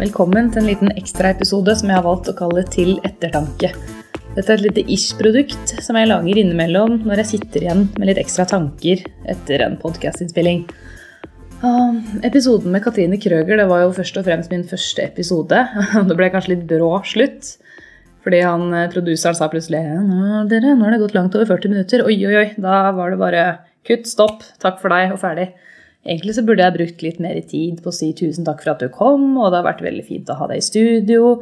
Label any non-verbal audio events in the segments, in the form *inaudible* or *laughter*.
Velkommen til en liten ekstraepisode som jeg har valgt å kalle Til ettertanke. Dette er et lite ish-produkt som jeg lager innimellom når jeg sitter igjen med litt ekstra tanker etter en podkastinnspilling. Episoden med Katrine Krøger det var jo først og fremst min første episode. *laughs* Det ble kanskje litt brå slutt. Fordi han, eh, produseren sa plutselig nå, dere, nå har det gått langt over 40 minutter. Oi, oi, oi. Da var det bare kutt, stopp, takk for deg og ferdig. Egentlig så burde jeg brukt litt mer tid på å si tusen takk for at du kom, og det har vært veldig fint å ha deg i studio.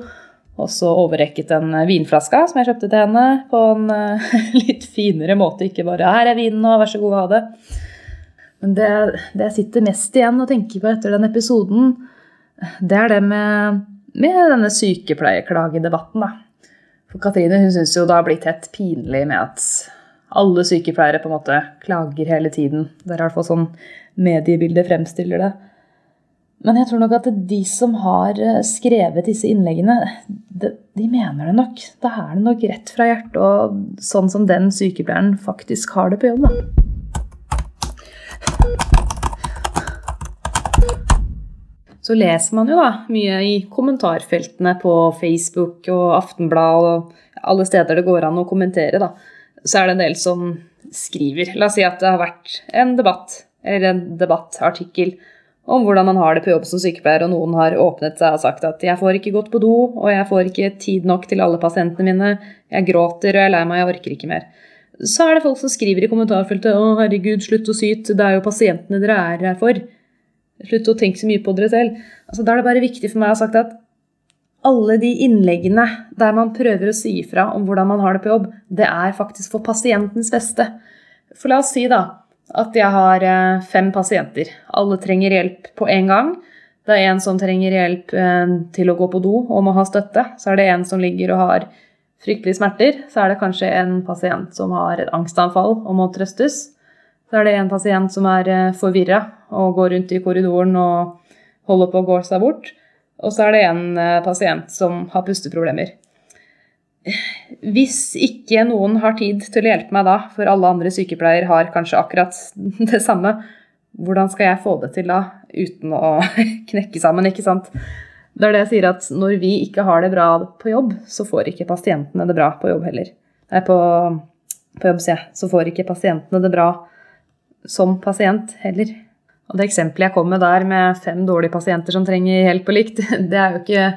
Og så overrekket en vinflaske som jeg kjøpte til henne, på en uh, *laughs* litt finere måte. Ikke bare 'her er vinen, og vær så god, ha det'. Men det, det, jeg sitter mest igjen og tenker på etter den episoden, det er det med, med denne sykepleierklagedebatten, da. For Katrine hun syns jo det har blitt helt pinlig med at alle sykepleiere på en måte klager hele tiden. Det er i hvert fall sånn mediebildet fremstiller det. Men jeg tror nok at de som har eh, skrevet disse innleggene, de, de mener det nok. Da er det nok rett fra hjertet, og sånn som den sykepleieren faktisk har det på jobb. da. Så leser man jo da mye i kommentarfeltene på Facebook og Aftenblad og alle steder det går an å kommentere, da. Så er det en del som skriver. La oss si at det har vært en debatt eller en debattartikkel om hvordan man har det på jobb som sykepleier, og noen har åpnet seg og sagt at 'jeg får ikke gått på do, og jeg får ikke tid nok til alle pasientene mine', 'jeg gråter, og jeg er lei meg, jeg orker ikke mer'. Så er det folk som skriver i kommentarfeltet 'Å, herregud, slutt å syte, det er jo pasientene dere er her for'. Slutt å tenke så mye på dere selv. Altså, da er det bare viktig for meg å ha sagt at alle de innleggene der man prøver å si ifra om hvordan man har det på jobb, det er faktisk for pasientens beste. For la oss si da at jeg har eh, fem pasienter. Alle trenger hjelp på en gang. Det er en som trenger hjelp eh, til å gå på do og må ha støtte. Så er det en som ligger og har fryktelige smerter. Så er det kanskje en pasient som har et angstanfall og må trøstes. Så er det en pasient som er eh, forvirra og går rundt i korridoren og holder på å gå seg bort. Og så er det en pasient som har pusteproblemer. Hvis ikke noen har tid til å hjelpe meg da, for alle andre sykepleiere har kanskje akkurat *laughs* det samme, hvordan skal jeg få det til da uten å *laughs* knekke sammen, ikke sant? Det er det jeg sier at når vi ikke har det bra på jobb, så får ikke pasientene det bra på jobb heller. Nei, på, på jobb, sier jeg. Så får ikke pasientene det bra som pasient heller. Og det eksempelet jeg kom med der med fem dårlige pasienter som trenger hjelp og likt, *laughs* det er jo ikke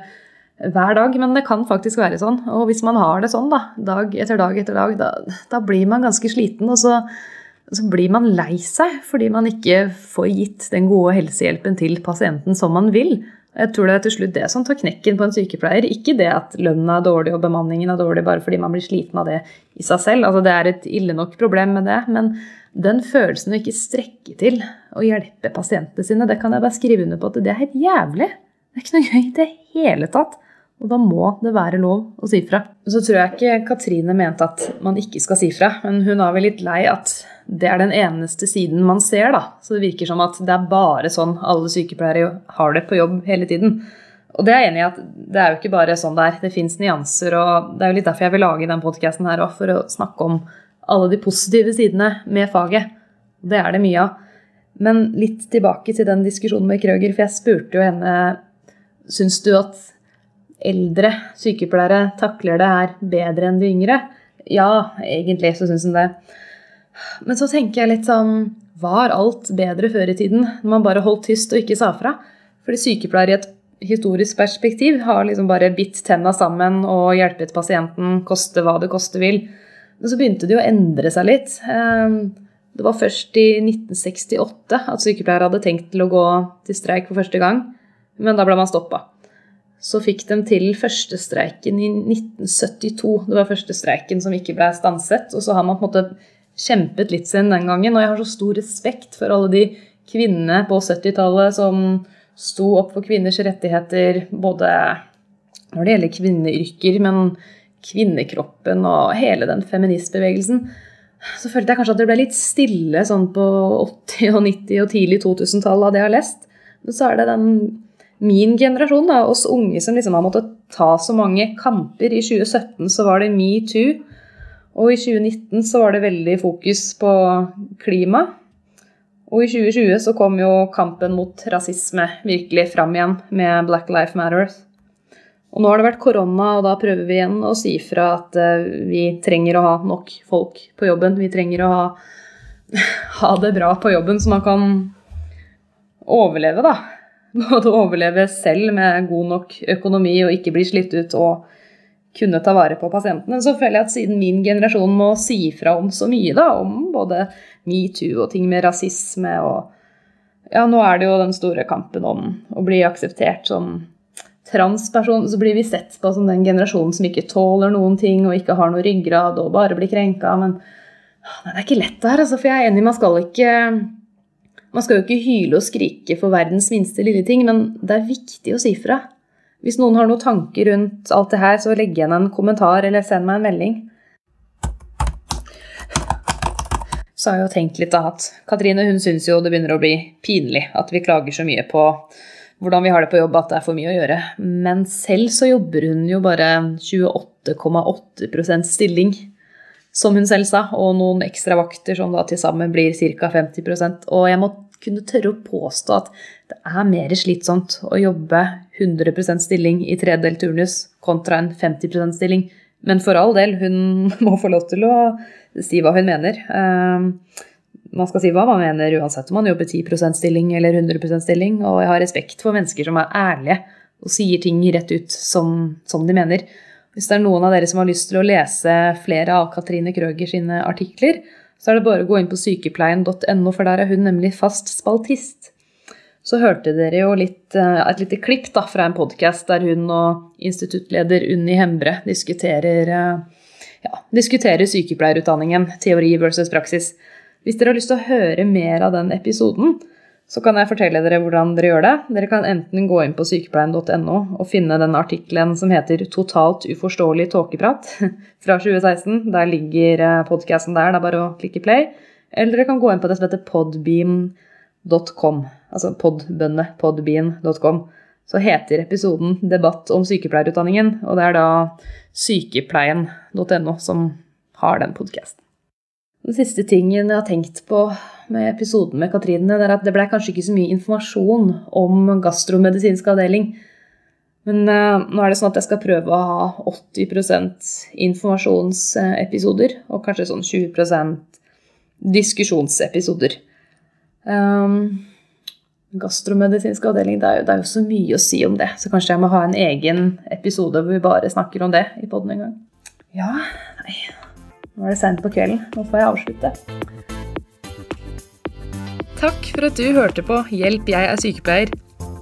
hver dag, men det kan faktisk være sånn. Og hvis man har det sånn, da, dag etter dag etter dag, da, da blir man ganske sliten. Og så, så, blir man lei seg fordi man ikke får gitt den gode helsehjelpen til pasienten som man vil. Jeg tror det er til slutt det som tar knekken på en sykepleier. Ikke det at lønnen er dårlig og bemanningen er dårlig bare fordi man blir sliten av det i seg selv. Altså, det er et ille nok problem med det. Men den følelsen å ikke strekke til å hjelpe pasientene sine, det kan jeg bare skrive under på at det er helt jævlig. Det er ikke noe gøy i det hele tatt. Og da må det være lov å si fra. Så tror jeg ikke Katrine mente at man ikke skal si fra, men hun er vel litt lei at det er den eneste siden man ser, da. Så det virker som at det er bare sånn alle sykepleiere har det på jobb hele tiden. Og det er jeg enig i at det er jo ikke bare sånn det er. Det fins nyanser, og det er jo litt derfor jeg vil lage den podkasten her òg, for å snakke om alle de positive sidene med faget. Det er det mye av. Men litt tilbake til den diskusjonen med Krøger, for jeg spurte jo henne Syns du at eldre sykepleiere takler det her bedre enn de yngre? Ja, egentlig så syns hun det. Men så tenker jeg litt sånn Var alt bedre før i tiden, når man bare holdt tyst og ikke sa fra? Fordi sykepleiere i et historisk perspektiv har liksom bare bitt tenna sammen og hjulpet pasienten, koste hva det koste vil. Men så begynte det jo å endre seg litt. Ehm, det var først i 1968 at sykepleiere hadde tenkt til å gå til streik for første gang, men da ble man stoppa så fikk de til første streiken i 1972. Det var første streiken som ikke ble stanset. Og så har man på en måte kjempet litt siden den gangen. Og jeg har så stor respekt for alle de kvinnene på 70-tallet som sto opp for kvinners rettigheter, både når det gjelder kvinneyrker, men kvinnekroppen og hele den feministbevegelsen. Så følte jeg kanskje at det ble litt stille sånn på 80- og 90- og tidlig 2000-tall av det jeg har lest. Men så er det den min generasjon, da, oss unge som liksom har måttet ta så mange kamper. I 2017 så var det metoo, og i 2019 så var det veldig fokus på klima. Og i 2020 så kom jo kampen mot rasisme virkelig fram igjen med Black Life Matters. Og nå har det vært korona, og da prøver vi igjen å si fra at eh, vi trenger å ha nok folk på jobben. Vi trenger å ha, *laughs* ha det bra på jobben, så man kan overleve, da. Både overleve selv med god nok økonomi og ikke bli slitt ut, og kunne ta vare på pasientene. Så føler jeg at siden min generasjon må si fra om så mye, da, om både metoo og ting med rasisme og Ja, nå er det jo den store kampen om å bli akseptert som transperson. Så blir vi sett på som den generasjonen som ikke tåler noen ting og ikke har noe ryggrad og bare blir krenka. Men det er ikke lett det her, altså, for jeg er enig, man skal ikke man skal jo ikke hyle og skrike for verdens minste lille ting, men det er viktig å si fra. Hvis noen har noen tanker rundt alt det her, så legg igjen en kommentar eller send meg en melding. Så har jeg jo tenkt litt da at Katrine hun syns jo det begynner å bli pinlig at vi klager så mye på hvordan vi har det på jobb, at det er for mye å gjøre. Men selv så jobber hun jo bare 28,8% stilling, som hun selv sa, og noen ekstra vakter som da til sammen blir ca. 50 Og jeg må kunne tørre å påstå at det er mer slitsomt å jobbe 100% stilling i tredelt turnus kontra en 50% stilling. Men for all del, hun *laughs* må få lov til å si hva hun mener. Ehm, man skal si hva man mener uansett om man jobber 10% stilling eller 100% stilling. Og jeg har respekt for mennesker som er ærlige og sier ting rett ut som, som de mener. Hvis det er noen av dere som har lyst til å lese flere av Katrine Krøger sine artikler, så er det bare å gå inn på sykepleien.no, for der er hun nemlig fast spaltist. Så hørte dere jo litt, eh, et lite klipp da, fra en podkast der hun og instituttleder Unni Hembre diskuterer, eh, ja, diskuterer sykepleierutdanningen, teori versus praksis. Hvis dere har lyst til å høre mer av den episoden, så kan jeg fortelle dere hvordan dere gjør det. Dere kan enten gå inn på sykepleien.no og finne den artikkelen som heter 'Totalt uforståelig tåkeprat' *laughs* fra 2016. Der ligger eh, podkasten der. Det er bare å klikke play. Eller dere kan gå inn på det som heter podbeam.com. Altså podbønne, podbean.com. Så heter episoden 'Debatt om sykepleierutdanningen', og det er da sykepleien.no som har den podkasten. Den siste tingen jeg har tenkt på med episoden med Katrine, det er at det ble kanskje ikke så mye informasjon om gastromedisinsk avdeling. Men uh, nå er det sånn at jeg skal prøve å ha 80% informasjonsepisoder og kanskje sånn 20 diskusjonsepisoder. Um, gastromedisinsk avdeling, det er, jo, det er, jo, så mye å si om det. Så kanskje jeg må ha en egen episode hvor vi bare snakker om det i poden en gang. Ja, nei nå er det seint på kvelden. Nå får jeg avslutte. Takk for at du hørte på Hjelp, jeg er sykepleier.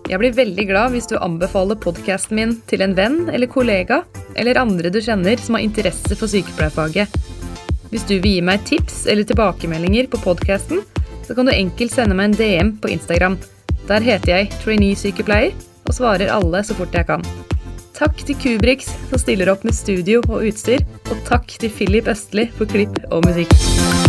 Jeg blir veldig glad hvis du anbefaler podkasten min til en venn eller kollega, eller andre du kjenner som har interesse for sykepleierfaget. Hvis du vil gi meg tips eller tilbakemeldinger på podkasten, så kan du enkelt sende meg en DM på Instagram. Der heter jeg trainee-sykepleier og svarer alle så fort jeg kan. Takk til Kubrix som stiller opp med studio og utstyr, og takk til Philip Østli for klipp og musikk.